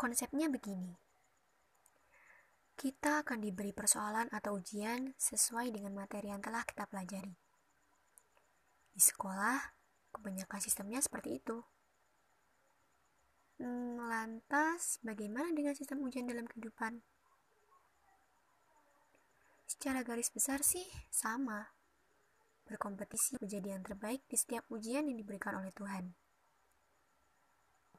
Konsepnya begini. Kita akan diberi persoalan atau ujian sesuai dengan materi yang telah kita pelajari. Di sekolah, kebanyakan sistemnya seperti itu. Hmm, lantas, bagaimana dengan sistem ujian dalam kehidupan? Secara garis besar sih sama. Berkompetisi menjadi yang terbaik di setiap ujian yang diberikan oleh Tuhan.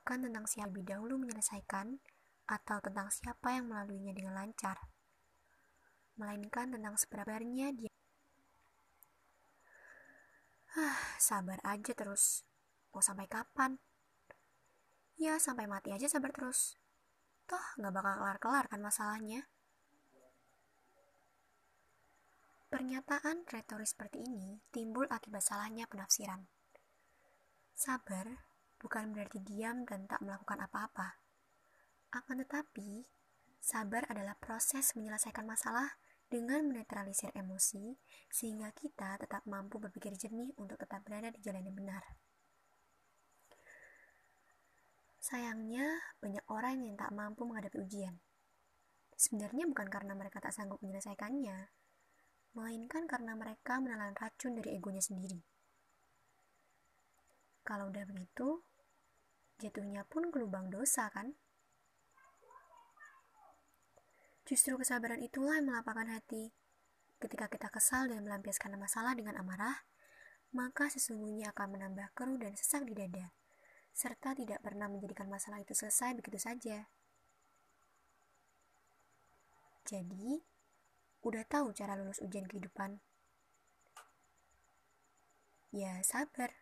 Bukan tentang siapa lebih dahulu menyelesaikan, atau tentang siapa yang melaluinya dengan lancar, melainkan tentang seberapanya dia. Ah, sabar aja terus. Mau sampai kapan? Ya, sampai mati aja sabar terus. Toh, nggak bakal kelar-kelar kan masalahnya. Pernyataan retoris seperti ini timbul akibat salahnya penafsiran. Sabar bukan berarti diam dan tak melakukan apa-apa. Akan tetapi, sabar adalah proses menyelesaikan masalah dengan menetralisir emosi, sehingga kita tetap mampu berpikir jernih untuk tetap berada di jalan yang benar. Sayangnya, banyak orang yang tak mampu menghadapi ujian. Sebenarnya bukan karena mereka tak sanggup menyelesaikannya, melainkan karena mereka menelan racun dari egonya sendiri. Kalau udah begitu, jatuhnya pun ke lubang dosa, kan? Justru kesabaran itulah yang melapangkan hati. Ketika kita kesal dan melampiaskan masalah dengan amarah, maka sesungguhnya akan menambah keruh dan sesak di dada serta tidak pernah menjadikan masalah itu selesai begitu saja. Jadi, udah tahu cara lulus ujian kehidupan? Ya, sabar.